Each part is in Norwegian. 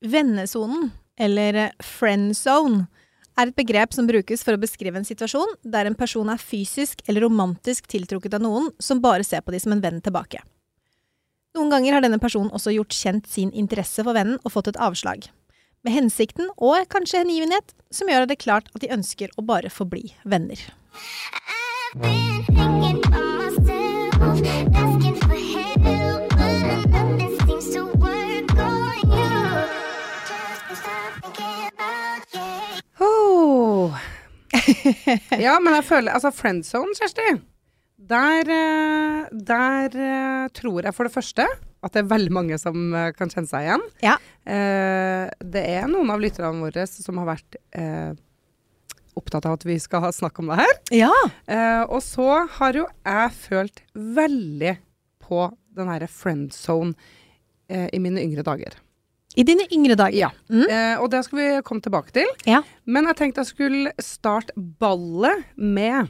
Vennesonen, eller eh, friend zone, er et begrep som brukes for å beskrive en situasjon der en person er fysisk eller romantisk tiltrukket av noen som bare ser på de som en venn tilbake. Noen ganger har denne personen også gjort kjent sin interesse for vennen og fått et avslag. Med hensikten og kanskje hengivenhet som gjør det klart at de ønsker å bare forbli venner. I've been ja, men jeg føler Altså, friendzone, Kjersti. Der, eh, der eh, tror jeg for det første at det er veldig mange som eh, kan kjenne seg igjen. Ja. Eh, det er noen av lytterne våre som har vært eh, opptatt av at vi skal ha snakk om det her. Ja. Eh, og så har jo jeg følt veldig på den herre friendzone eh, i mine yngre dager. I dine yngre dager. Ja. Mm. Eh, og det skal vi komme tilbake til. Ja. Men jeg tenkte jeg skulle starte ballet med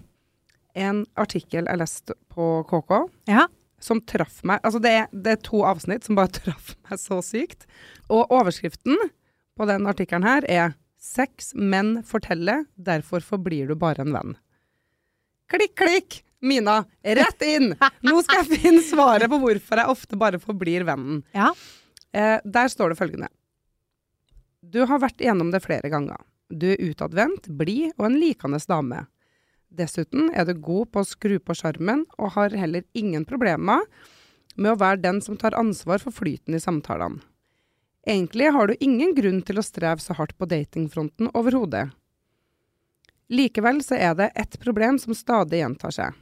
en artikkel jeg leste på KK, Ja. som traff meg Altså, det er, det er to avsnitt som bare traff meg så sykt. Og overskriften på den artikkelen her er 'Seks menn forteller, derfor forblir du bare en venn'. Klikk, klikk! Mina, rett inn! Nå skal jeg finne svaret på hvorfor jeg ofte bare forblir vennen. Ja. Eh, der står det følgende. Du har vært gjennom det flere ganger. Du er utadvendt, blid og en likende dame. Dessuten er du god på å skru på sjarmen, og har heller ingen problemer med å være den som tar ansvar for flyten i samtalene. Egentlig har du ingen grunn til å streve så hardt på datingfronten overhodet. Likevel så er det ett problem som stadig gjentar seg.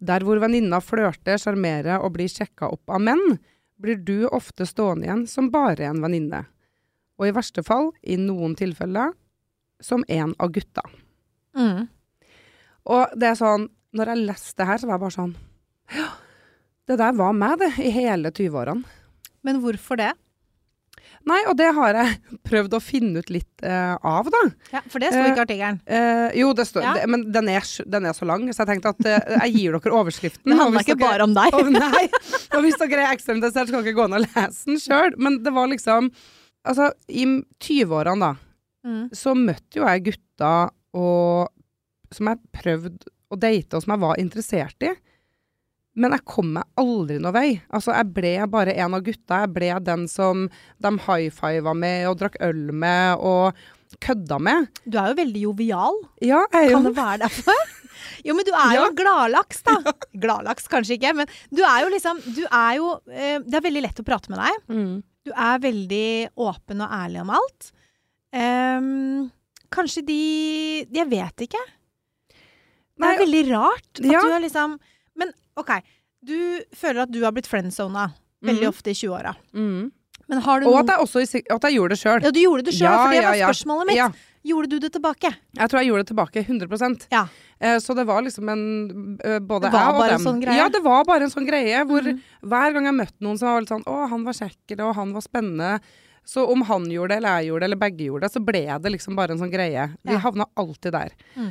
Der hvor venninna flørter, sjarmerer og blir sjekka opp av menn, blir du ofte stående igjen som bare en venninne. Og i verste fall, i noen tilfeller, som en av gutta. Mm. Og det er sånn, når jeg leste det her, så var jeg bare sånn Ja, det der var meg, det, i hele 20-årene. Men hvorfor det? Nei, og det har jeg prøvd å finne ut litt uh, av, da. Ja, For det står ikke i artikkelen. Uh, jo, det står Ja. det, Men den er, den er så lang, så jeg tenkte at eh, jeg gir dere overskriften. Det handler ikke dere- bare om deg. og, nei. Og hvis dere er ekstremt interessert, så kan dere gå inn og lese den sjøl. Men det var liksom Altså, i 20-årene, da, Mm. så møtte jo jeg gutter og, som jeg prøvde å date, og som jeg var interessert i. Men jeg kom meg aldri noe vei. Altså, jeg ble bare en av gutta. Jeg ble den som de high-fiva med og drakk øl med og kødda med. Du er jo veldig jovial. Ja, jeg er jo. Kan det være derfor? Jo, men du er jo gladlaks, da. Gladlaks kanskje ikke, men du er jo liksom Du er jo eh, Det er veldig lett å prate med deg. mm. Du er veldig åpen og ærlig om alt. Um, kanskje de Jeg vet ikke. Det Nei, er veldig rart at ja. du er liksom OK, du føler at du har blitt friendzona veldig mm. ofte i 20-åra. Mm. Men har du Og at jeg også at jeg gjorde det sjøl. Ja, du gjorde det sjøl, Ja, for det var ja, ja. spørsmålet mitt. Gjorde du det tilbake? Jeg tror jeg gjorde det tilbake 100% Ja. Eh, Så det var liksom en og dem. Det var jeg bare en sånn greie? Ja, det var bare en sånn greie. Hvor mm. hver gang jeg møtte noen som var litt sånn Å, han var kjekk, og han var spennende. Så om han gjorde det, eller jeg gjorde det, eller begge gjorde det, så ble det liksom bare en sånn greie. Vi havna alltid der. Mm.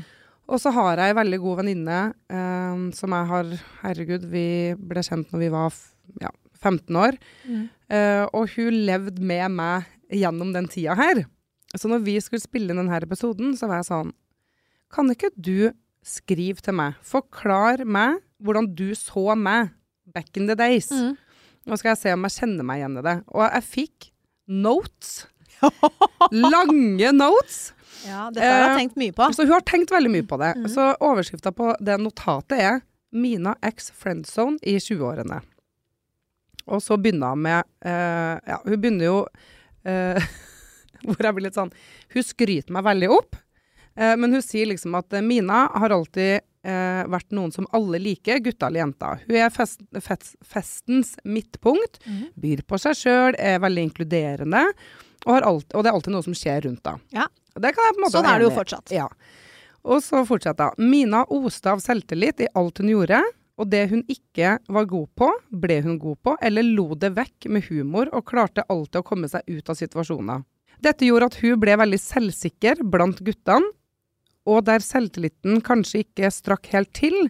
Og så har jeg ei veldig god venninne um, som jeg har Herregud, vi ble kjent når vi var ja, 15 år. Mm. Uh, og hun levde med meg gjennom den tida her. Så når vi skulle spille inn denne episoden, så var jeg sånn Kan ikke du skrive til meg? Forklar meg hvordan du så meg back in the days. Mm. Nå skal jeg se om jeg kjenner meg igjen i det. Og jeg fikk notes. Lange notes. Ja, dette har jeg Eh, tenkt mye på. Så hun har tenkt veldig mye på det. Mm. Så overskrifta på det notatet er 'Mina ex friendzone i 20-årene'. Og så begynner hun med uh, Ja, hun begynner jo uh, Hvor jeg blir litt sånn Hun skryter meg veldig opp, uh, men hun sier liksom at Mina har alltid vært noen som alle liker, gutta eller jenta. Hun er fest, fest, festens midtpunkt, Mhm. byr på seg sjøl, er veldig inkluderende, og, har alt, og det er alltid noe som skjer rundt da. Ja. Sånn er det jo fortsatt. Ja. Og så fortsetter hun. Mina oste av selvtillit i alt hun gjorde, og det hun ikke var god på, ble hun god på, eller lo det vekk med humor, og klarte alltid å komme seg ut av situasjoner. Dette gjorde at hun ble veldig selvsikker blant guttene, og der selvtilliten kanskje ikke strakk helt til,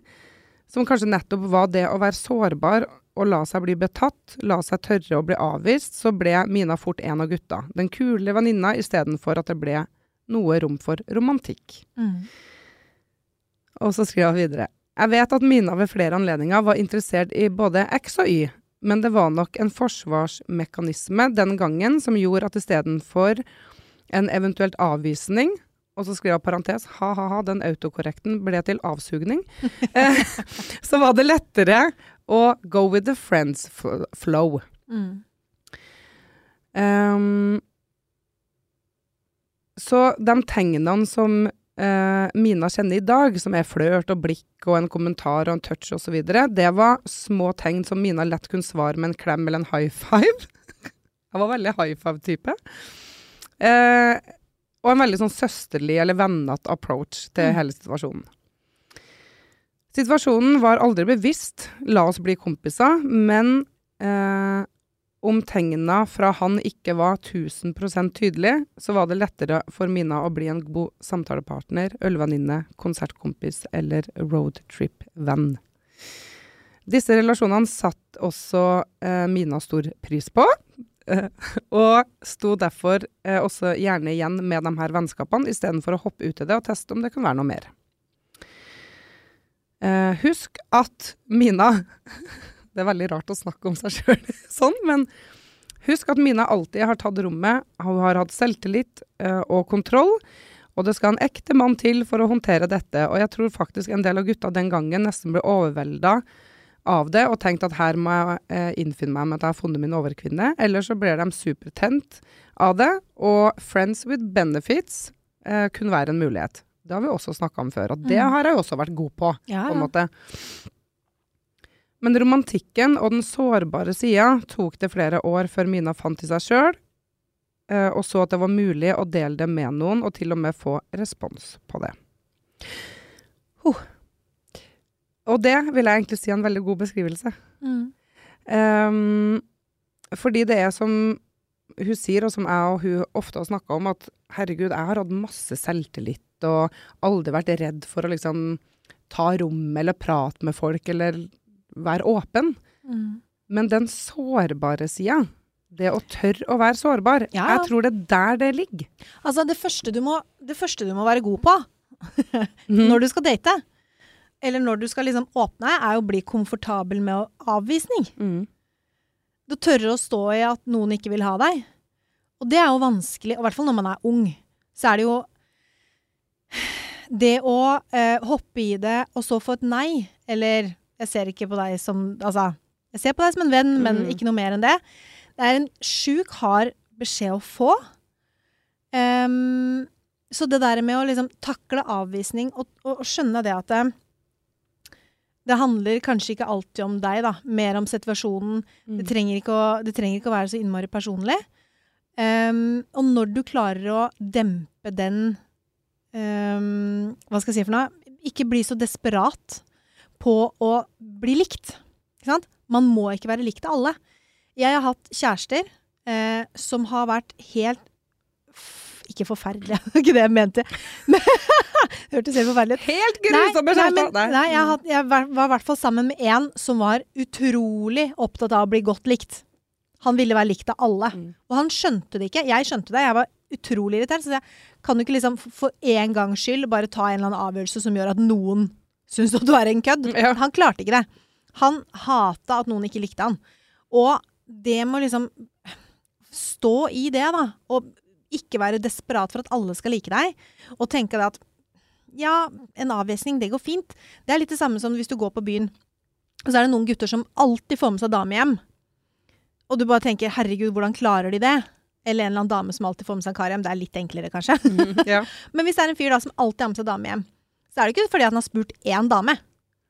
som kanskje nettopp var det å være sårbar og la seg bli betatt, la seg tørre å bli avvist, så ble Mina fort en av gutta. Den kule venninna istedenfor at det ble noe rom for romantikk. Mm. Og så skriver hun videre. Jeg vet at Mina ved flere anledninger var interessert i både X og Y, men det var nok en forsvarsmekanisme den gangen som gjorde at istedenfor en eventuelt avvisning og så skrev jeg parentes, ha-ha-ha, den autokorrekten ble til avsugning. eh, så var det lettere å go with the friends flow. Mm. Um, så de tegnene som uh, Mina kjenner i dag, som er flørt og blikk og en kommentar og en touch osv., det var små tegn som Mina lett kunne svare med en klem eller en high five. Jeg var veldig high five-type. Eh, og en veldig sånn søsterlig eller vennete approach til Mm. hele situasjonen. Situasjonen var aldri bevisst, la oss bli kompiser, men eh, om tegna fra han ikke var 1000% tydelige, så var det lettere for Mina å bli en god samtalepartner, ølvenninne, konsertkompis eller roadtrip-venn. Disse relasjonene satt også eh, Mina stor pris på, og sto derfor eh, også gjerne igjen med de her vennskapene, istedenfor å hoppe ut i det og teste om det kunne være noe mer. Eh, husk at Mina Det er veldig rart å snakke om seg sjøl sånn, men husk at Mina alltid har tatt rommet. Hun har hatt selvtillit eh, og kontroll. Og det skal en ekte mann til for å håndtere dette. Og jeg tror faktisk en del av gutta den gangen nesten ble overvelda av det og tenkt at her må jeg eh, innfinne meg med at jeg har funnet min overkvinne. Eller så blir de supertent av det. Og friends with benefits eh, kunne være en mulighet. Det har vi også snakka om før, og det Mm. har jeg også vært god på Ja, på en måte. Men romantikken og den sårbare sida tok det flere år før Mina fant i seg sjøl, og så at det var mulig å dele det med noen, og til og med få respons på det. Huh. Og det vil jeg egentlig si er en veldig god beskrivelse. Mm. Um, fordi det er som hun sier, og som jeg og hun ofte har snakka om, at herregud, jeg har hatt masse selvtillit og aldri vært redd for å liksom ta rom eller prate med folk eller være åpen. Mm. Men den sårbare sida, det å tørre å være sårbar, Ja. jeg tror det er der det ligger. Altså, det første, du må, det første du må være god på Mhm. når du skal date, eller når du skal liksom åpne, er å bli komfortabel med avvisning. Mm. Du tørre å stå i at noen ikke vil ha deg. Og det er jo vanskelig, og i hvert fall når man er ung. Så er det jo Det å eh, hoppe i det og så få et nei, eller jeg ser ikke på deg som Altså, jeg ser på deg som en venn, men Mhm. ikke noe mer enn det. Det er en sjuk hard beskjed å få. Um, så det der med å liksom takle avvisning og, og, og skjønne det at det, handler kanskje ikke alltid om deg, da. Mer om situasjonen. Det trenger, ikke å, det trenger ikke å være så innmari personlig. Um, og når du klarer å dempe den um, Hva skal jeg si for noe? Ikke bli så desperat på å bli likt. Ikke sant? Man må ikke være likt av alle. Jeg har hatt kjærester eh, som har vært helt Ikke forferdelig, det var ikke det jeg mente. Men det hørtes helt forferdelig ut. Helt grusomme kjærester! Nei, nei, jeg, had, jeg var, var i hvert fall sammen med en som var utrolig opptatt av å bli godt likt. Han ville være likt av alle. Mm. Og han skjønte det ikke. Jeg skjønte det. Jeg var utrolig irritert. Så jeg kan jo ikke liksom for en gangs skyld bare ta en eller annen avgjørelse som gjør at noen syns at du er en kødd. Ja. Han klarte ikke det. Han hata at noen ikke likte han. Og det må liksom stå i det, da. Og ikke være desperat for at alle skal like deg. Og tenke at ja, en avvisning, det går fint. Det er litt det samme som hvis du går på byen, og så er det noen gutter som alltid får med seg dame hjem. Og du bare tenker 'herregud, hvordan klarer de det?' Eller en eller annen dame som alltid får med seg en kar hjem. Det er litt enklere, kanskje. Mm, ja. Men hvis det er en fyr da som alltid har med seg dame hjem, så er det ikke fordi han har spurt én dame.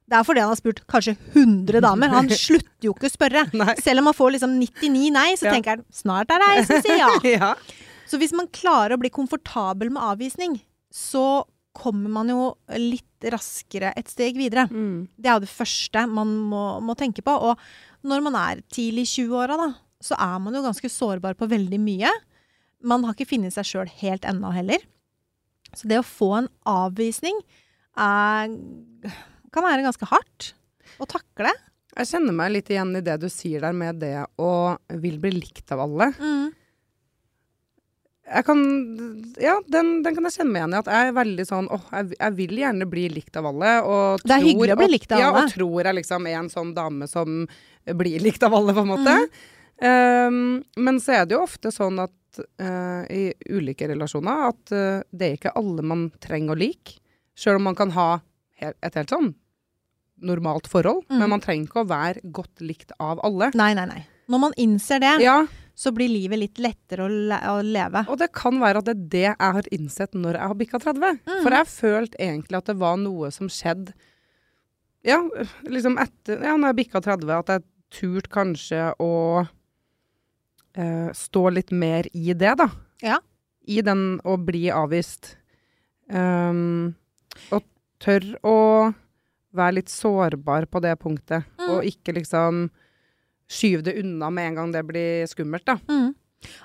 Det er fordi han har spurt kanskje 100 damer. Han slutter jo ikke å spørre. Nei. Selv om han får liksom 99 nei, så Ja. tenker han 'snart er det ei som sier ja'. ja. Så hvis man klarer å bli komfortabel med avvisning, så kommer man jo litt raskere et steg videre. Mm. Det er jo det første man må, må tenke på. Og når man er tidlig i 20-åra, da, så er man jo ganske sårbar på veldig mye. Man har ikke funnet seg sjøl helt ennå heller. Så det å få en avvisning er, kan være ganske hardt å takle. Jeg kjenner meg litt igjen i det du sier der med det å vil bli likt av alle. Mm. Jeg kan Ja, den, den kan jeg kjenne meg igjen i. At jeg er veldig sånn åh, jeg, jeg vil gjerne bli likt av alle. Og Det er hyggelig å bli likt av alle. ja, og tror jeg liksom er en sånn dame som blir likt av alle, på en måte. Um, men så er det jo ofte sånn at uh, i ulike relasjoner at uh, det er ikke alle man trenger å like. Sjøl om man kan ha et helt sånn normalt forhold, Mm. men man trenger ikke å være godt likt av alle. Nei, nei, nei. Når man innser det, Ja, så blir livet litt lettere å, le å leve. Og det kan være at det er det jeg har innsett når jeg har bikka 30. Mm. For jeg følte egentlig at det var noe som skjedde Ja, liksom etter Ja, når jeg bikka 30, at jeg turte kanskje å eh, stå litt mer i det, da. Ja. I den å bli avvist. Um, og tør å være litt sårbar på det punktet. Mm. Og ikke liksom skyve det unna med en gang det blir skummelt, da. Mm.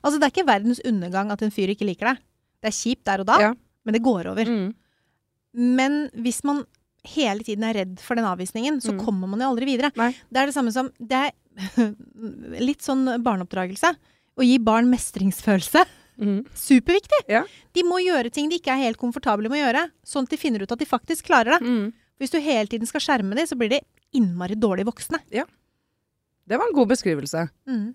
Altså, det er ikke verdens undergang at en fyr ikke liker deg. Det er kjipt der og da, Ja. men det går over. Mm. Men hvis man hele tiden er redd for den avvisningen, så Mm. kommer man jo aldri videre. Nei. Det er det samme som Det er litt sånn barneoppdragelse. Å gi barn mestringsfølelse. Mm. Superviktig! Ja. De må gjøre ting de ikke er helt komfortable med å gjøre, sånn at de finner ut at de faktisk klarer det. Mm. Hvis du hele tiden skal skjerme dem, så blir de innmari dårlige voksne. Det var en god beskrivelse. Mm.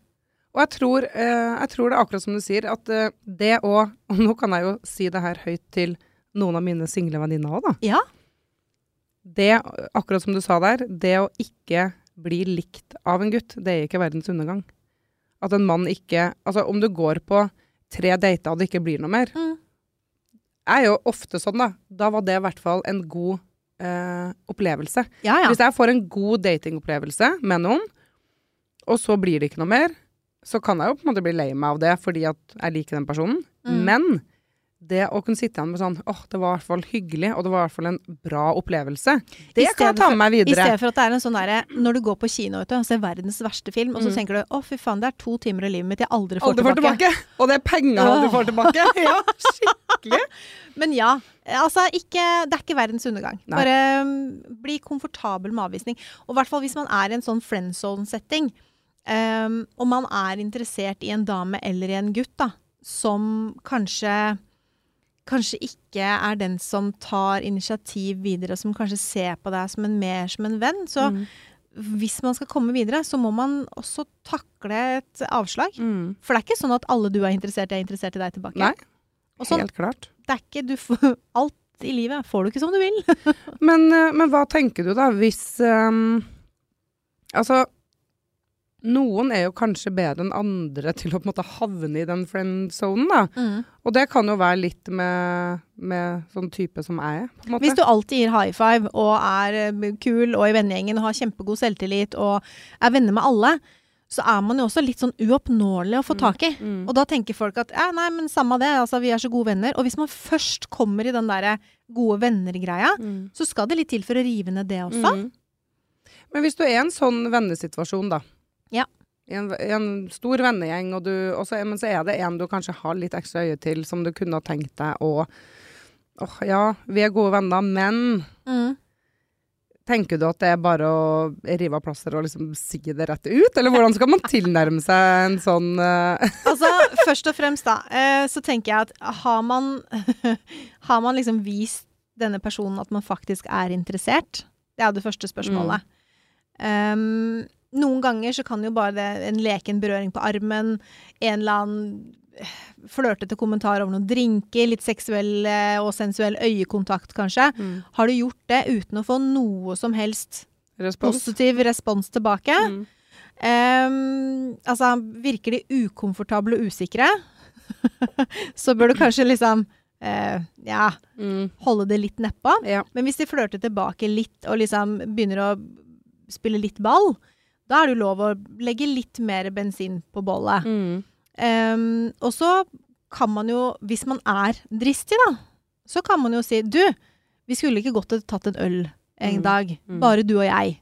Og jeg tror, eh, jeg tror det er akkurat som du sier, at eh, det å Og nå kan jeg jo si det her høyt til noen av mine single venninner òg, da. Ja. Det, akkurat som du sa der, det å ikke bli likt av en gutt, det er ikke verdens undergang. At en mann ikke Altså, om du går på tre dater og det ikke blir noe mer, Mm. er jo ofte sånn, da. Da var det i hvert fall en god eh, opplevelse. Ja, ja. Hvis jeg får en god datingopplevelse med noen, og så blir det ikke noe mer, så kan jeg jo på en måte bli lei meg av det fordi at jeg liker den personen. Mm. Men det å kunne sitte igjen med sånn åh, det var i hvert fall hyggelig, og det var i hvert fall en bra opplevelse, det kan jeg ta med meg I videre. stedet for at det er en sånn derre Når du går på kino vet du, og ser verdens verste film, og så Mm. tenker du 'Å, fy faen, det er to timer av livet mitt jeg aldri får Aldri får tilbake'. tilbake! Og det er penger du får tilbake! ja, skikkelig. Men ja, altså ikke, det er ikke verdens undergang. Nei. Bare um, bli komfortabel med avvisning. Og i hvert fall hvis man er i en sånn friendzone-setting, um, og man er interessert i en dame eller i en gutt da, som kanskje Kanskje ikke er den som tar initiativ videre, som kanskje ser på deg som en mer som en venn. Så Mm. hvis man skal komme videre, så må man også takle et avslag. Mm. For det er ikke sånn at alle du er interessert i, er interessert i deg tilbake. Nei, sånn, helt klart. det er ikke du får, Alt i livet får du ikke som du vil. Men, eh, men hva tenker du da, hvis um, Altså, noen er jo kanskje bedre enn andre til å på en måte havne i den friendzonen, da. Og det kan jo være litt med, med sånn type som jeg er. Hvis du alltid gir high five og er eh, kul og i vennegjengen og har kjempegod selvtillit og er venner med alle, så er man jo også litt sånn uoppnåelig å få tak i. Mm. Og da tenker folk at ja, nei, men samme det, altså vi er så gode venner. Og hvis man først kommer i den derre gode venner-greia, Mm. så skal det litt til for å rive ned det også. Mm. Men hvis du er i en sånn vennesituasjon, da. Ja. I en, i en stor vennegjeng, og du, og så, men så er det en du kanskje har litt ekstra øye til, som du kunne ha tenkt deg å Åh, ja, vi er gode venner, men Mm. Tenker du at det er bare å rive av plaster og liksom si det rett ut? Eller hvordan skal man tilnærme seg en sånn uh... Altså, først og fremst da, eh, så tenker jeg at har man, har man liksom vist denne personen at man faktisk er interessert? Det er det første spørsmålet. Um, noen ganger så kan jo bare en leken berøring på armen, en eller annen eh, flørtete kommentar over noen drinker, litt seksuell eh, og sensuell øyekontakt kanskje. Har du gjort det uten å få noe som helst respons? positiv respons tilbake? Mm. Um, altså, virker de ukomfortable og usikre, så bør du kanskje liksom Uh, ja, Mm. holde det litt nedpå. Ja. Men hvis de flørter tilbake litt og liksom begynner å spille litt ball, da er det lov å legge litt mer bensin på bollet. Mm. Um, og så kan man jo, hvis man er dristig, da, så kan man jo si Du, vi skulle ikke godt tatt en øl en Mm. dag. Mm. Bare du og jeg.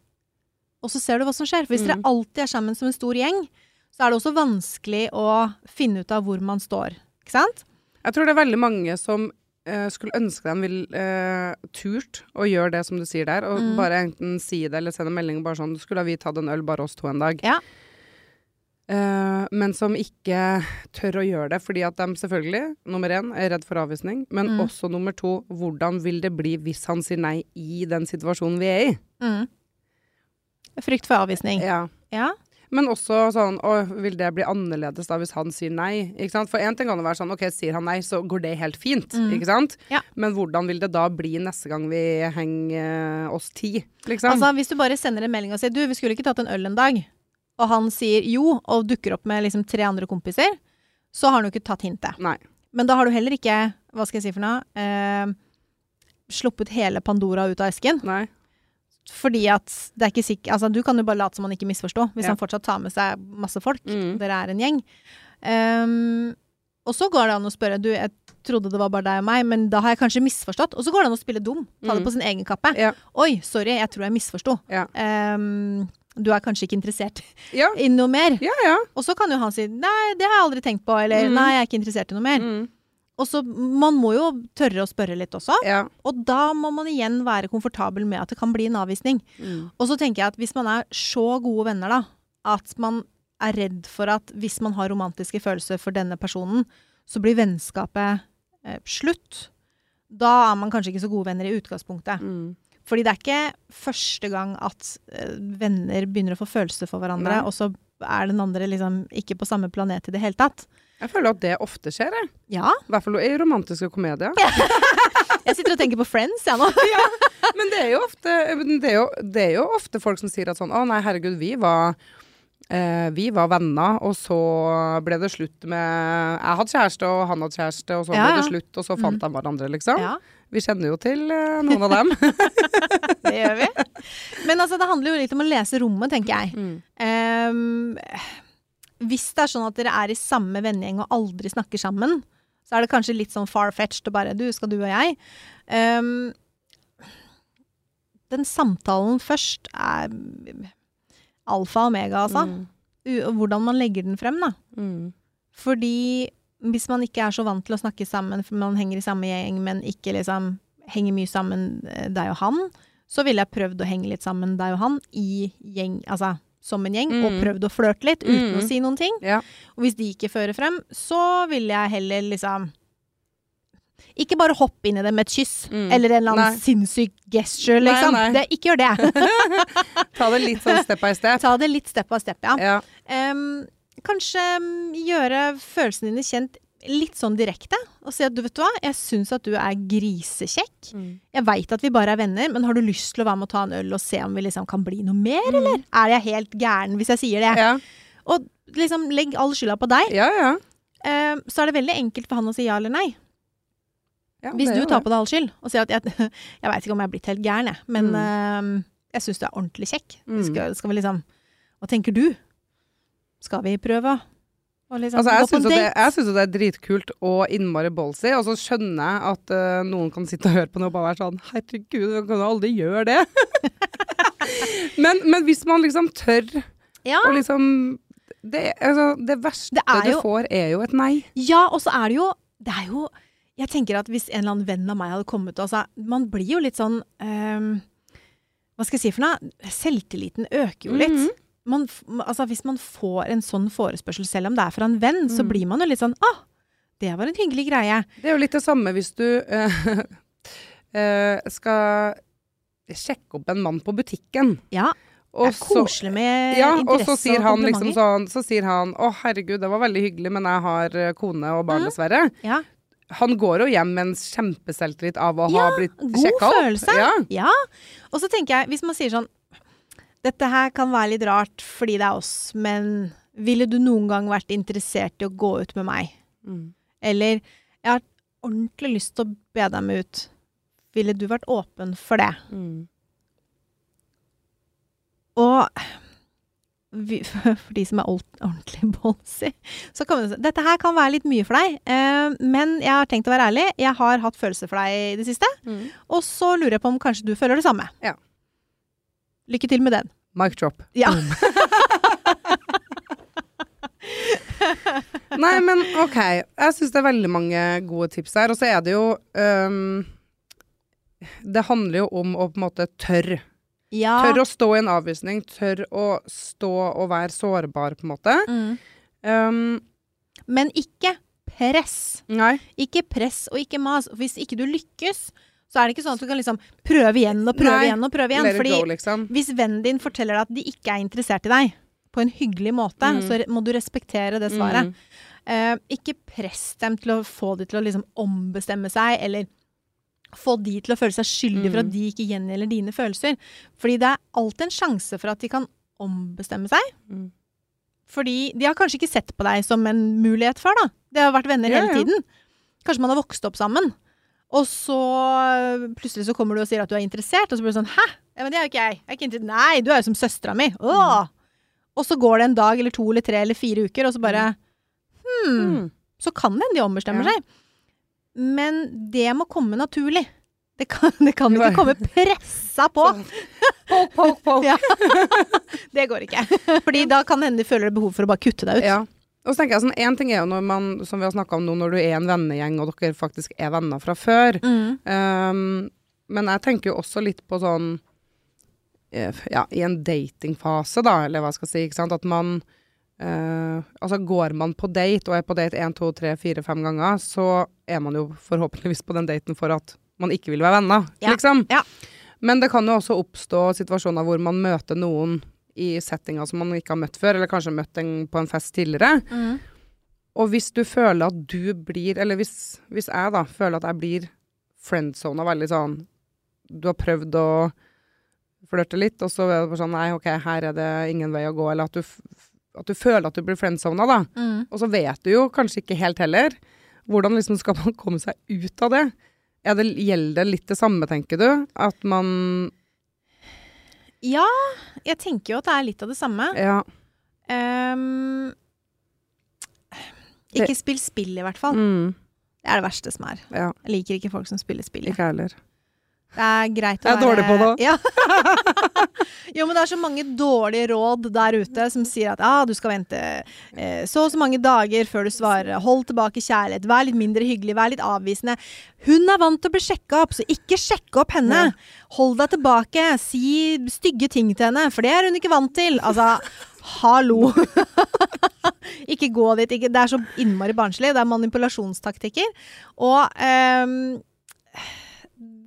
Og så ser du hva som skjer. For hvis dere Mm. alltid er sammen som en stor gjeng, så er det også vanskelig å finne ut av hvor man står. Ikke sant? Jeg tror det er veldig mange som eh, skulle ønske de ville eh, turt å gjøre det som du sier der, og Mm. bare enten si det eller sende melding bare sånn Skulle vi tatt en øl, bare oss to en dag? Ja. Eh, men som ikke tør å gjøre det, fordi at de selvfølgelig, nummer én, er redd for avvisning, men Mm. også nummer to, hvordan vil det bli hvis han sier nei i den situasjonen vi er i? Mm. Frykt for avvisning. Ja. Ja. Men også sånn Å, vil det bli annerledes da hvis han sier nei? Ikke sant? For én ting kan det være sånn OK, sier han nei, så går det helt fint. Mm. Ikke sant? Ja. Men hvordan vil det da bli neste gang vi henger eh, oss ti, liksom? Altså, hvis du bare sender en melding og sier du, vi skulle ikke tatt en øl en dag, og han sier jo, og dukker opp med liksom tre andre kompiser, så har han jo ikke tatt hintet. nei. Men da har du heller ikke, hva skal jeg si for noe, eh, sluppet hele Pandora ut av esken. Nei. Fordi at det er ikke sikkert Altså, du kan jo bare late som han ikke misforstår, hvis Ja. han fortsatt tar med seg masse folk. Mm. Dere er en gjeng. Um, og så går det an å spørre Du, jeg trodde det var bare deg og meg, men da har jeg kanskje misforstått. Og så går det an å spille dum. Ta det Mm. på sin egen kappe. Ja. Oi, sorry, jeg tror jeg misforsto. Ja. Um, du er kanskje ikke interessert i noe mer. Ja, ja. Og så kan jo han si nei, det har jeg aldri tenkt på, eller Mm. nei, jeg er ikke interessert i noe mer. Mm. Og så Man må jo tørre å spørre litt også. ja. Og da må man igjen være komfortabel med at det kan bli en avvisning. Mm. Og så tenker jeg at hvis man er så gode venner, da, at man er redd for at hvis man har romantiske følelser for denne personen, så blir vennskapet eh, slutt. Da er man kanskje ikke så gode venner i utgangspunktet. Mm. Fordi det er ikke første gang at eh, venner begynner å få følelser for hverandre, Nei. og så er den andre liksom ikke på samme planet i det hele tatt. Jeg føler at det ofte skjer, jeg. Ja. I hvert fall i romantiske komedier. Jeg sitter og tenker på Friends, jeg nå. Men det er, jo ofte, det, er jo, det er jo ofte folk som sier at sånn Å nei, herregud, vi var eh, vi var venner, og så ble det slutt med Jeg hadde kjæreste, og han hadde kjæreste, og så Ja, ble det slutt, og så fant de hverandre, liksom. Ja, Vi kjenner jo til eh, noen av dem. det gjør vi. Men altså, det handler jo litt om å lese rommet, tenker jeg. Mm. Ehm, hvis det er sånn at dere er i samme vennegjeng og aldri snakker sammen, så er det kanskje litt sånn far-fetched og bare du, skal du og jeg? Um, den samtalen først er alfa og omega, altså. Mm. Hvordan man legger den frem, da. Mm. Fordi hvis man ikke er så vant til å snakke sammen, for man henger i samme gjeng, men ikke liksom henger mye sammen, eh, deg og han, så ville jeg prøvd å henge litt sammen, deg og han, i gjeng, altså som en gjeng, og Mm. prøvd å flørte litt uten Mm. å si noen ting. Ja. Og hvis de ikke fører frem, så ville jeg heller liksom ikke bare hoppe inn i det med et kyss, Mm. eller en eller annen Nei. sinnssyk gesture, liksom. nei. Det, ikke gjør det. Ta det litt sånn step by step. Ta det litt step by step, ja. Ja. Um, kanskje um, gjøre følelsene dine kjent litt sånn direkte. Og si at du vet du hva, jeg syns at du er grisekjekk. Mm. Jeg veit at vi bare er venner, men har du lyst til å være med og ta en øl og se om vi liksom kan bli noe mer, Mm. eller? Er jeg helt gæren hvis jeg sier det? Ja. Og liksom legg all skylda på deg. ja, ja. Uh, så er det veldig enkelt for han å si ja eller nei. ja Hvis du tar på deg all skyld og sier at jeg, jeg veit ikke om jeg er blitt helt gæren, jeg, men Mm. uh, jeg syns du er ordentlig kjekk. Mm. Skal, skal vi liksom Hva tenker du? Skal vi prøve liksom Altså, jeg syns jo det, det er dritkult og innmari ballsy, og så skjønner jeg at uh, noen kan sitte og høre på det og bare være sånn Herregud, man kan jo aldri gjøre det. men, men hvis man liksom tør Ja. å liksom det, altså, det verste Det jo, du får, er jo et nei. Ja, og så er det jo Det er jo Jeg tenker at hvis en eller annen venn av meg hadde kommet sa Man blir jo litt sånn um, Hva skal jeg si for noe? Selvtilliten øker jo litt. Mhm. Man, altså, hvis man får en sånn forespørsel, selv om det er fra en venn, så Mm. blir man jo litt sånn ah, det var en hyggelig greie. Det er jo litt det samme hvis du eh, eh, skal sjekke opp en mann på butikken. Ja, Og det er koselig med Ja, og interesse så sier han liksom sånn Så sier han 'Å, herregud, det var veldig hyggelig, men jeg har eh, kone og barn, Mm. dessverre'. Ja, Han går jo hjem med en kjempeselvtillit av å Ja, ha blitt god sjekka opp. følelse. Ja. ja. Og så tenker jeg, hvis man sier sånn Dette her kan være litt rart fordi det er oss, men ville du noen gang vært interessert i å gå ut med meg? Mm. Eller jeg har ordentlig lyst til å be deg med ut. Ville du vært åpen for det? Mm. Og vi, for de som er ordentlig ballsy, så kan man dette her kan være litt mye for deg, eh, men jeg har tenkt å være ærlig. Jeg har hatt følelser for deg i det siste, Mm. og så lurer jeg på om kanskje du føler det samme. Ja. Lykke til med den. Mic drop. Ja. Nei, men ok. Jeg syns det er veldig mange gode tips her. Og så er det jo um, Det handler jo om å på en måte tørre. Ja. Tørre å stå i en avvisning. Tørre å stå og være sårbar, på en måte. Mm. Um, Men ikke press. nei. Ikke press og ikke mas. Hvis ikke du lykkes, så er det ikke sånn at du kan liksom prøve igjen og prøve Nei, igjen og prøve igjen. Fordi go, liksom. hvis vennen din forteller deg at de ikke er interessert i deg, på en hyggelig måte, Mm. så må du respektere det svaret. Mm. Eh, ikke press dem til å få de til å liksom ombestemme seg, eller få de til å føle seg skyldige for Mm. at de ikke gjengjelder dine følelser. Fordi det er alltid en sjanse for at de kan ombestemme seg. Mm. Fordi de har kanskje ikke sett på deg som en mulighet før, da. De har vært venner Ja, hele tiden. Kanskje man har vokst opp sammen. Og så øh, plutselig så kommer du og sier at du er interessert, og så blir du sånn Hæ? Ja, men det er jo ikke jeg. jeg er ikke. Nei, du er jo som søstera mi. Åh! Og så går det en dag eller to eller tre eller fire uker, og så bare Hm. Så kan det hende de ombestemmer Ja. seg. Men det må komme naturlig. Det kan, det kan ikke komme pressa på. Poke, poke, poke. Ja. Det går ikke. Fordi da kan det hende de føler behov for å bare kutte deg ut. Ja. Og så tenker jeg sånn, En ting er jo når man, som vi har snakka om nå, når du er en vennegjeng og dere faktisk er venner fra før. Mm. Um, men jeg tenker jo også litt på sånn eh, Ja, i en datingfase, da, eller hva jeg skal si. ikke sant, At man uh, Altså, går man på date, og er på date én, to, tre, fire, fem ganger, så er man jo forhåpentligvis på den daten for at man ikke vil være venner, Ja, liksom. ja. Men det kan jo også oppstå situasjoner hvor man møter noen i settinger som man ikke har møtt før, eller kanskje møtt en, på en fest tidligere. Mm. Og hvis du føler at du blir, eller hvis, hvis jeg da føler at jeg blir friendzona veldig sånn Du har prøvd å flørte litt, og så er det bare sånn Nei, OK, her er det ingen vei å gå. Eller at du, at du føler at du blir friendzona, da. Mm. Og så vet du jo kanskje ikke helt heller. Hvordan liksom skal man komme seg ut av det? Ja, det gjelder litt det samme, tenker du? At man Ja, jeg tenker jo at det er litt av det samme. Ja. Um, ikke spill spill, i hvert fall. Mm, Det er det verste som er. ja. Jeg liker ikke folk som spiller spill. Ikke heller. Det er greit å Jeg er dårlig på det. Ja. jo, men det er så mange dårlige råd der ute som sier at ah, du skal vente eh, så og så mange dager før du svarer. Hold tilbake kjærlighet. Vær litt mindre hyggelig. Vær litt avvisende. Hun er vant til å bli sjekka opp, så ikke sjekke opp henne. Hold deg tilbake. Si stygge ting til henne, for det er hun ikke vant til. Altså, hallo. ikke gå dit. Ikke, det er så innmari barnslig. Det er manipulasjonstaktikker. Og ehm,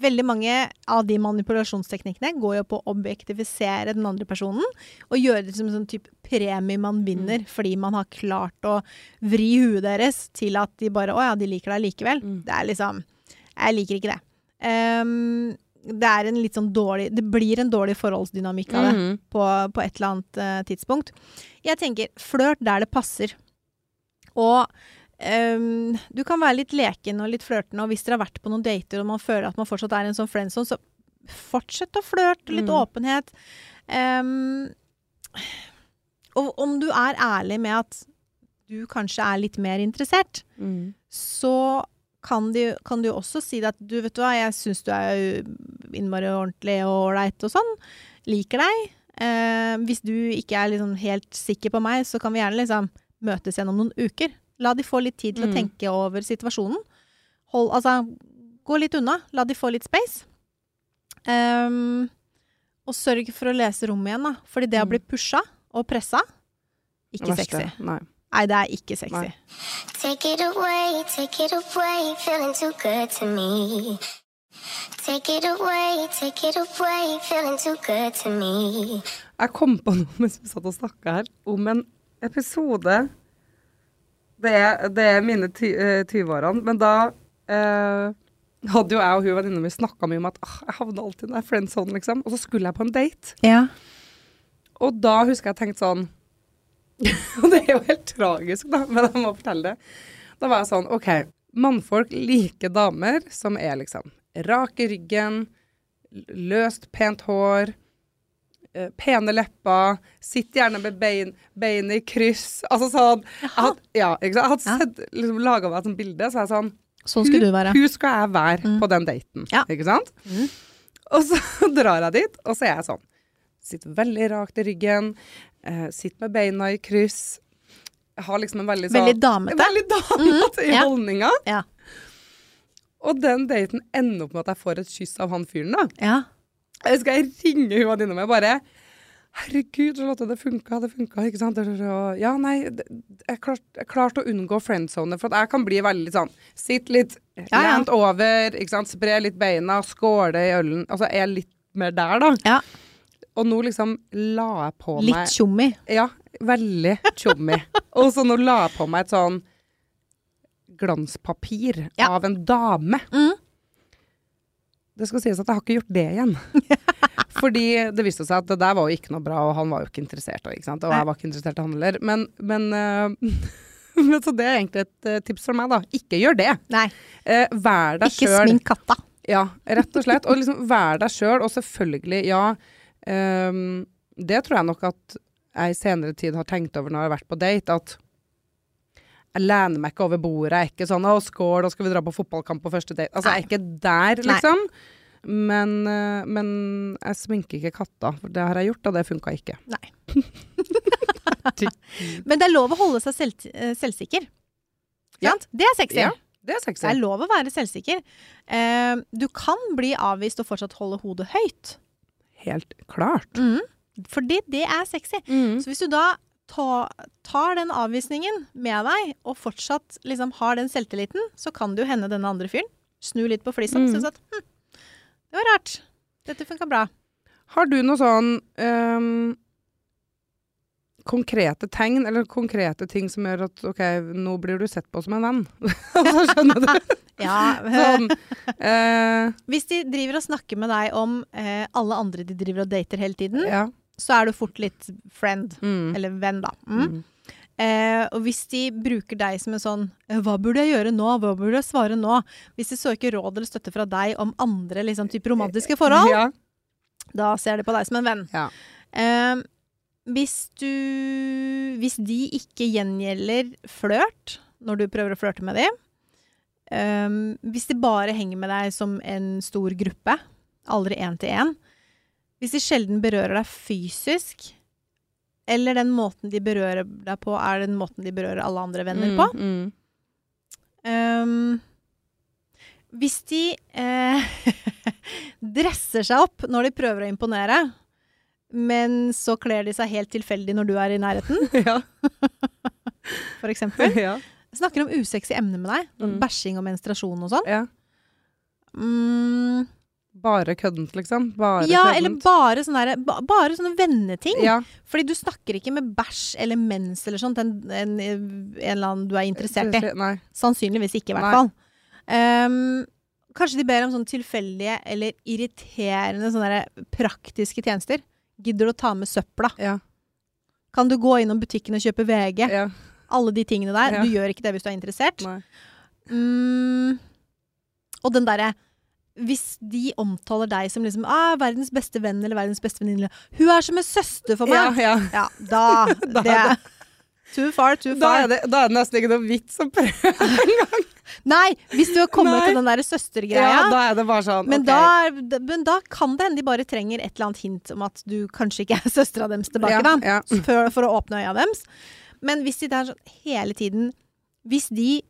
veldig mange av de manipulasjonsteknikkene går jo på å objektifisere den andre personen og gjøre det som en sånn type premie man vinner fordi man har klart å vri huet deres til at de bare Å ja, de liker deg likevel. Mm. Det er liksom Jeg liker ikke det. Um, det er en litt sånn dårlig Det blir en dårlig forholdsdynamikk av det Mhm. på, på et eller annet uh, tidspunkt. Jeg tenker flørt der det passer. Og ehm, du kan være litt leken og litt flørtende, og hvis dere har vært på noen dater og man føler at man fortsatt er en sånn friendzone, så fortsett å flørte. Litt Mm. åpenhet. Um, og om du er ærlig med at du kanskje er litt mer interessert, Mm. så kan du, kan du også si at du, vet du hva, jeg syns du er innmari ordentlig og ålreit og sånn. Liker deg. Eh, hvis du ikke er liksom helt sikker på meg, så kan vi gjerne liksom møtes gjennom noen uker. La de få litt tid til å Mm. tenke over situasjonen. Hold, altså, gå litt unna. La de få litt space. Um, og sørg for å lese rommet igjen, da. Fordi det å Mm. bli pusha og pressa, ikke sexy. Nei. Nei, det er ikke sexy. Nei. Take it away, take it away, feeling too good to me. Take it away, take it away, feeling too good to me. Jeg kom på noe mens vi satt og snakka her, om en episode Det er, det er mine eh, 20-årene, men da eh, hadde jo jeg og hun venninna mi snakka mye om at ah, jeg havna alltid i den friendzone, liksom. Og så skulle jeg på en date. Ja. Og da husker jeg tenkte sånn Og det er jo helt tragisk, da, men jeg må fortelle det. Da var jeg sånn OK, mannfolk liker damer som er liksom rak i ryggen, løst, pent hår, pene lepper, sitt gjerne med bein, beinet i kryss. Altså sånn jeg had, Ja. Jeg hadde sett, liksom, laga meg et sånt bilde, så er jeg sånn Sånn skal du være. Hun skal jeg være Mm. på den daten, Ja. ikke sant? Mm. Og så drar jeg dit, og så er jeg sånn. Sitter veldig rakt i ryggen, eh, sitter med beina i kryss. Jeg har liksom en veldig sånn Veldig damete. Veldig damete i ja. holdninga. Ja. Og den daten ender opp med at jeg får et kyss av han fyren, da. Ja. Jeg skal jeg ringe hun venninna mi bare Herregud, Charlotte, det funka, det funka, ikke sant? Ja, nei, jeg klarte klart å unngå friendzone, for jeg kan bli veldig sånn Sitt litt ja. lent over, ikke sant, spre litt beina, skåle i ølen. Altså, jeg er litt mer der, da. Ja. Og nå liksom la jeg på meg Litt tjommi. Ja, veldig tjommi. og så nå la jeg på meg et sånn glanspapir Ja. av en dame. Mm. Det skal sies at jeg har ikke gjort det igjen. Fordi det viste seg at det der var jo ikke noe bra, og han var jo ikke interessert. Og, ikke sant? og jeg var ikke interessert i han heller. Men, men, uh, så det er egentlig et eh, tips fra meg, da. Ikke gjør det. Nei, Uh, vær deg ikke sjøl. smink katta. Ja, rett og slett. Og liksom vær deg sjøl, og selvfølgelig, ja ehm, Det tror jeg nok at jeg i senere tid har tenkt over når jeg har vært på date, at jeg lener meg ikke over bordet. Jeg er ikke sånn 'Å, skål, da skal vi dra på fotballkamp på første date'. Altså, jeg er ikke der, liksom. Men, eh, men jeg sminker ikke katta, for det har jeg gjort, og det funka ikke. Nei. Men det er lov å holde seg selv, eh, selvsikker. Ja. Sant? Det er sexy. Ja, Det er Det er lov å være selvsikker. Eh, du kan bli avvist og fortsatt holde hodet høyt. Helt klart. Mm. Fordi det er sexy. Så hvis du da ta, tar den avvisningen med deg, og fortsatt liksom har den selvtilliten, så kan det jo hende denne andre fyren snur litt på flisa og Mm. syns at hm, det var rart. Dette funka bra. Har du noe sånn um, konkrete tegn, eller konkrete ting som gjør at OK, nå blir du sett på som en venn? altså, skjønner du? Ja, Sånn, eh, Hvis de driver og snakker med deg om eh, alle andre de driver og dater hele tiden, ja. Så er du fort litt friend. Mm. Eller venn, da. Mm. Mm. Eh, og hvis de bruker deg som en sånn eh, Hva burde jeg gjøre nå? Hva burde jeg svare nå? Hvis de søker råd eller støtte fra deg om andre liksom, type romantiske forhold, Ja. da ser de på deg som en venn. Ja. Eh, hvis du Hvis de ikke gjengjelder flørt når du prøver å flørte med dem eh, Hvis de bare henger med deg som en stor gruppe, aldri én til én Hvis de sjelden berører deg fysisk, eller den måten de berører deg på, er den måten de berører alle andre venner på Mm. Ehm, Hvis de eh, dresser seg opp når de prøver å imponere, men så kler de seg helt tilfeldig når du er i nærheten, Ja. for eksempel. ja. Snakker om usexy emner med deg. Mm. Bæsjing og menstruasjon og sånn. ja. Mm, Bare køddent, liksom. Bare ja, eller bare sånne, der, ba, bare sånne venneting. ja. Fordi du snakker ikke med bæsj eller mens eller sånt en, en, en eller annen du er interessert i. Nei. Sannsynligvis ikke, i hvert fall. Um, kanskje de ber om sånne tilfeldige eller irriterende sånne praktiske tjenester. Gidder du å ta med søpla? Ja. Kan du gå innom butikken og kjøpe VG? ja. Alle de tingene der. Ja. Du gjør ikke det hvis du er interessert. Mm, og den derre Hvis de omtaler deg som liksom ah, 'verdens beste venn' eller 'verdens beste venninne' 'Hun er som en søster for meg'. ja. Ja, da, Da er det Too far, too Da er, det, da er det nesten ikke noe vits å prøve. Nei, hvis du har kommet Nei. til den derre søstergreia. Ja, da er det bare sånn Men, okay. da, men da kan det hende de bare trenger et eller annet hint om at du kanskje ikke er søstera deres tilbake, ja, da. Ja. For, for å åpne øya deres. Men hvis de der sånn hele tiden Hvis de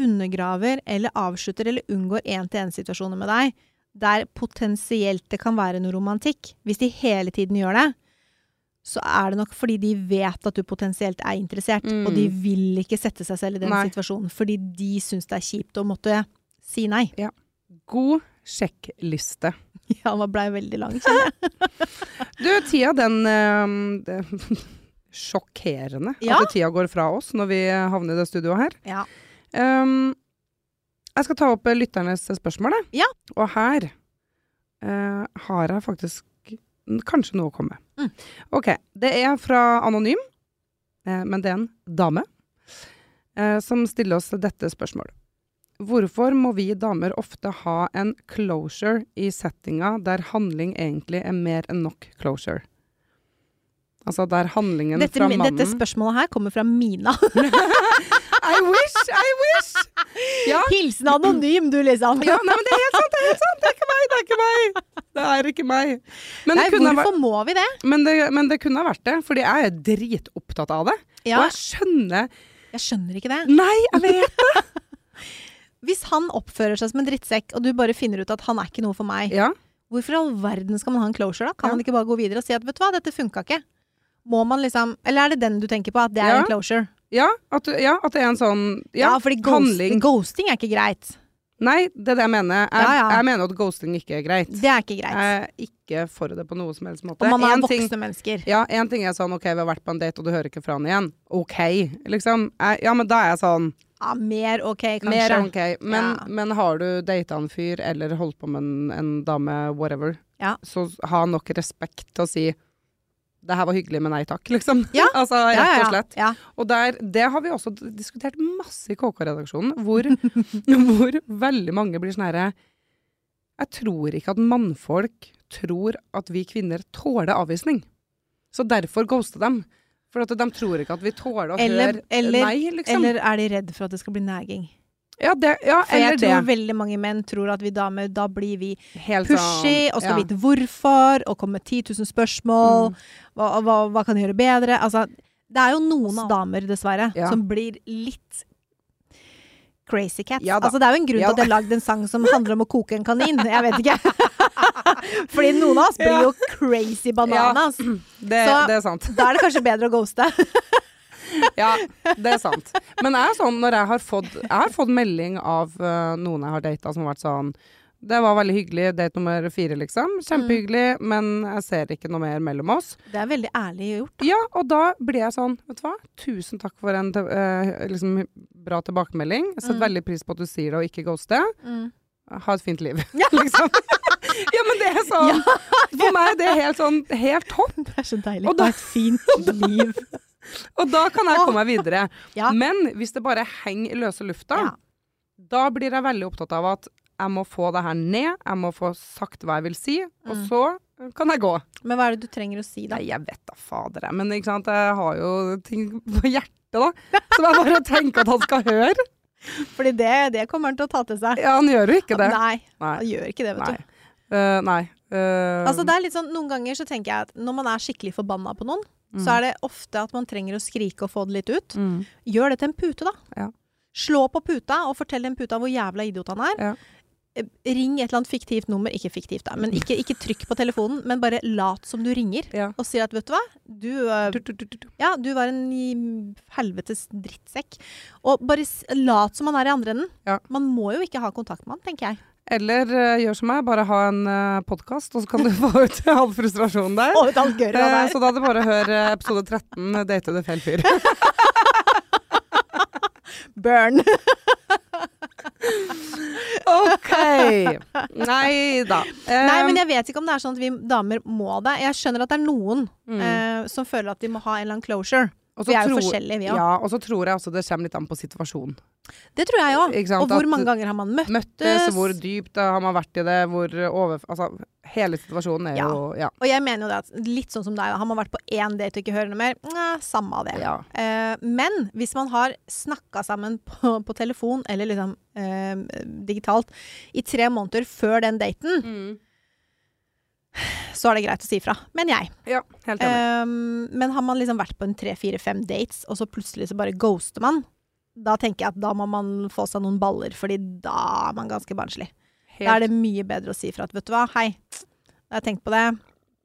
undergraver eller avslutter eller unngår én-til-én-situasjoner med deg, der potensielt det kan være noe romantikk, hvis de hele tiden gjør det, så er det nok fordi de vet at du potensielt er interessert, Mm. og de vil ikke sette seg selv i den Nei. situasjonen fordi de syns det er kjipt å måtte si nei. God sjekkliste. Ja, den blei veldig lang, kjenner jeg. Du, tida den det, Sjokkerende Ja. at tida går fra oss når vi havner i det studioet her. Ja. Um, jeg skal ta opp lytternes spørsmål, jeg. Ja. Og her uh, har jeg faktisk kanskje noe å komme med. Mm. Ok. Det er fra Anonym, uh, men det er en dame, uh, som stiller oss dette spørsmålet. Hvorfor må vi damer ofte ha en closure i settinga der handling egentlig er mer enn nok closure? Altså der handlingen Dette, fra mannen dette spørsmålet her kommer fra Mina. I wish! I wish! Ja. Hilsen anonym, du, liksom. Ja, nei, men det er helt sant, det er helt sant. Det er ikke meg, det er ikke meg. Det er ikke meg. Men Nei, det, kunne ha hvorfor vært, må vi det? men, det, men det kunne ha vært det, fordi jeg er dritopptatt av det. Ja, Og jeg skjønner Jeg skjønner ikke det. Nei, jeg vet det! Hvis han oppfører seg som en drittsekk, og du bare finner ut at han er ikke noe for meg, Ja. hvorfor i all verden skal man ha en closure da? Kan man ikke bare gå videre og si at vet du hva, dette funka ikke? Må man liksom Eller er det den du tenker på, at det er en closure? Ja, at, ja, at det er en sånn ja, fordi ghost, handling. ghosting er ikke greit. Nei, det er det jeg mener. Jeg, Ja, ja. jeg mener at ghosting ikke er greit. Det er ikke greit. Jeg er ikke for det på noe som helst måte. Og man er En voksne ting- mennesker. Ja, én ting er sånn OK, vi har vært på en date, og du hører ikke fra han igjen. OK, liksom. Jeg, ja, men da er jeg sånn Ja, mer ok, kanskje. Mer OK. Men, Ja. men har du data en fyr, eller holdt på med en, en dame, whatever, Ja. så ha nok respekt til å si det her var hyggelig, men nei takk, liksom. Ja. altså, Ja, rett ja, og slett. Ja. Og der, det har vi også diskutert masse i KK-redaksjonen, hvor, hvor veldig mange blir sånn herre Jeg tror ikke at mannfolk tror at vi kvinner tåler avvisning. Så derfor ghoste dem. For de tror ikke at vi tåler å Eller- høre eller- nei, liksom. Eller er de redd for at det skal bli nagging? Ja, det, ja, For eller jeg tror det. veldig mange menn tror at vi damer, da blir vi Helt pushy sånn, og skal ja. vite hvorfor, og komme med 10 000 spørsmål. Mm. Hva, hva, hva kan jeg gjøre bedre? Altså, det er jo noen av damer, dessverre, Ja. som blir litt crazy cats. Ja altså, det er jo en grunn til at jeg har lagd en sang som handler om å koke en kanin. Jeg vet ikke. Fordi noen av oss blir jo crazy bananas. Det, Så- det er sant. Da er det kanskje bedre å ghoste. Ja, det er sant. Men er sånn når jeg har fått Jeg har fått melding av uh, noen jeg har data som har vært sånn Det var veldig hyggelig, date nummer fire, liksom. Kjempehyggelig, men jeg ser ikke noe mer mellom oss. Det er veldig ærlig gjort. Ja, og da blir jeg sånn, vet du hva, tusen takk for en eh, liksom, bra tilbakemelding. Jeg Setter Mm. veldig pris på at du sier det og ikke ghoster. Mm. Ha et fint liv, liksom. ja, men det er sånn For meg det er helt sånn helt topp. Det er så deilig. Og da- Ha et fint liv. Og da kan jeg komme meg videre. Ja. Men hvis det bare henger i løse lufta, Ja. da blir jeg veldig opptatt av at jeg må få det her ned, jeg må få sagt hva jeg vil si, og Mm. så kan jeg gå. Men hva er det du trenger å si, da? Nei, jeg vet da fader, jeg. Men ikke sant, jeg har jo ting på hjertet, da. Som jeg bare tenker at han skal høre. Fordi det, det kommer han til å ta til seg. Ja, han gjør jo ikke det. Nei, Nei. han gjør ikke det, vet Nei. du. Uh, nei. Uh, Altså, det er litt sånn, Noen ganger så tenker jeg at når man er skikkelig forbanna på noen, mm. så er det ofte at man trenger å skrike og få det litt ut. mm. Gjør det til en pute, da. Ja. Slå på puta og fortell den puta hvor jævla idiot han er. Ja. Eh, Ring et eller annet fiktivt nummer. Ikke fiktivt, da, men ikke, ikke trykk på telefonen, men bare lat som du ringer. Ja. Og si at vet du hva, du, eh, ja, du var en helvetes drittsekk. Og bare lat som man er i andre enden. Man må jo ikke ha kontakt med han, tenker jeg. Eller uh, gjør som meg, bare ha en uh, podkast, og så kan du få ut all frustrasjonen der. Få ut alt gørret Eh, Uh, så da er det bare å høre eh, episode 13, 'Date du feil fyr'. Burn. OK! Nei da. Nei, men jeg vet ikke om det er sånn at vi damer må det. Jeg skjønner at det er noen Mm. uh, som føler at de må ha en eller annen closure. Vi er jo tror- forskjellige, vi òg. Ja, og så tror jeg også det kommer litt an på situasjonen. Det tror jeg òg. Og hvor mange ganger har man Møttes, Møttes. hvor dypt har man vært i det, hvor over... Altså, hele situasjonen er Ja. jo Ja. Og jeg mener jo det at litt sånn som deg. Har man vært på én date og ikke hører noe mer, Nei, samme av det. ja. Eh, men hvis man har snakka sammen på, på telefon, eller liksom eh, digitalt, i tre måneder før den daten, Mm. Så er det greit å si fra. Men jeg. Ja, helt enig. Um, men har man liksom vært på en tre, fire, fem dates, og så plutselig så bare ghoster man, da tenker jeg at da må man få seg noen baller, fordi da er man ganske barnslig. Da er det mye bedre å si fra at vet du hva, hei, jeg har tenkt på det,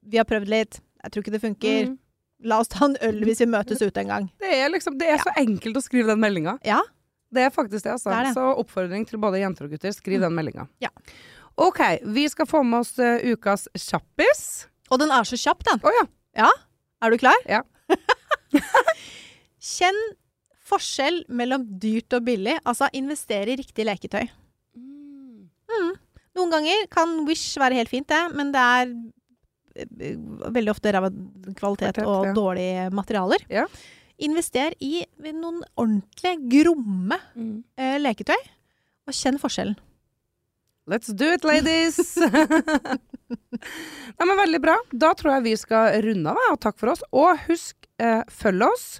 vi har prøvd litt, jeg tror ikke det funker, Mm. la oss ta en øl hvis vi møtes ute en gang. Det er liksom Det er så enkelt å skrive den meldinga. Ja, Det er faktisk det, altså. Det er det. Så oppfordring til både jenter og gutter, skriv den meldinga. Ja. OK, vi skal få med oss uh, ukas kjappis. og den er så kjapp den. Oh, ja. Er du klar? Ja. Kjenn forskjell mellom dyrt og billig, altså investere i riktig leketøy. Noen ganger kan Wish være helt fint, det, men det er eh, veldig ofte ræva kvalitet og ja. dårlige materialer. Ja. Invester i noen ordentlig gromme eh, leketøy, og kjenn forskjellen. Let's do it, ladies! Nei, men Veldig bra. Da tror jeg vi skal runde av, og takk for oss. Og husk, eh, følg oss.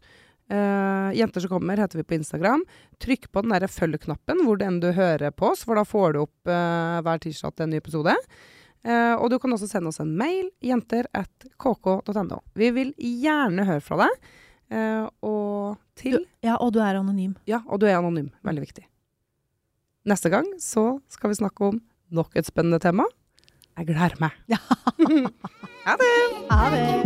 Eh, Jenter som kommer heter vi på Instagram. Trykk på den der følg-knappen hvor enn du hører på oss, for da får du opp eh, hver tirsdag til en ny episode. Eh, og du kan også sende oss en mail, jenter at kk.no. Vi vil gjerne høre fra deg. Eh, og til Du, ja, og du er anonym. Ja, og du er anonym. Veldig viktig. Neste gang så skal vi snakke om nok et spennende tema. Jeg gleder meg. Ja. ha det! Ha det.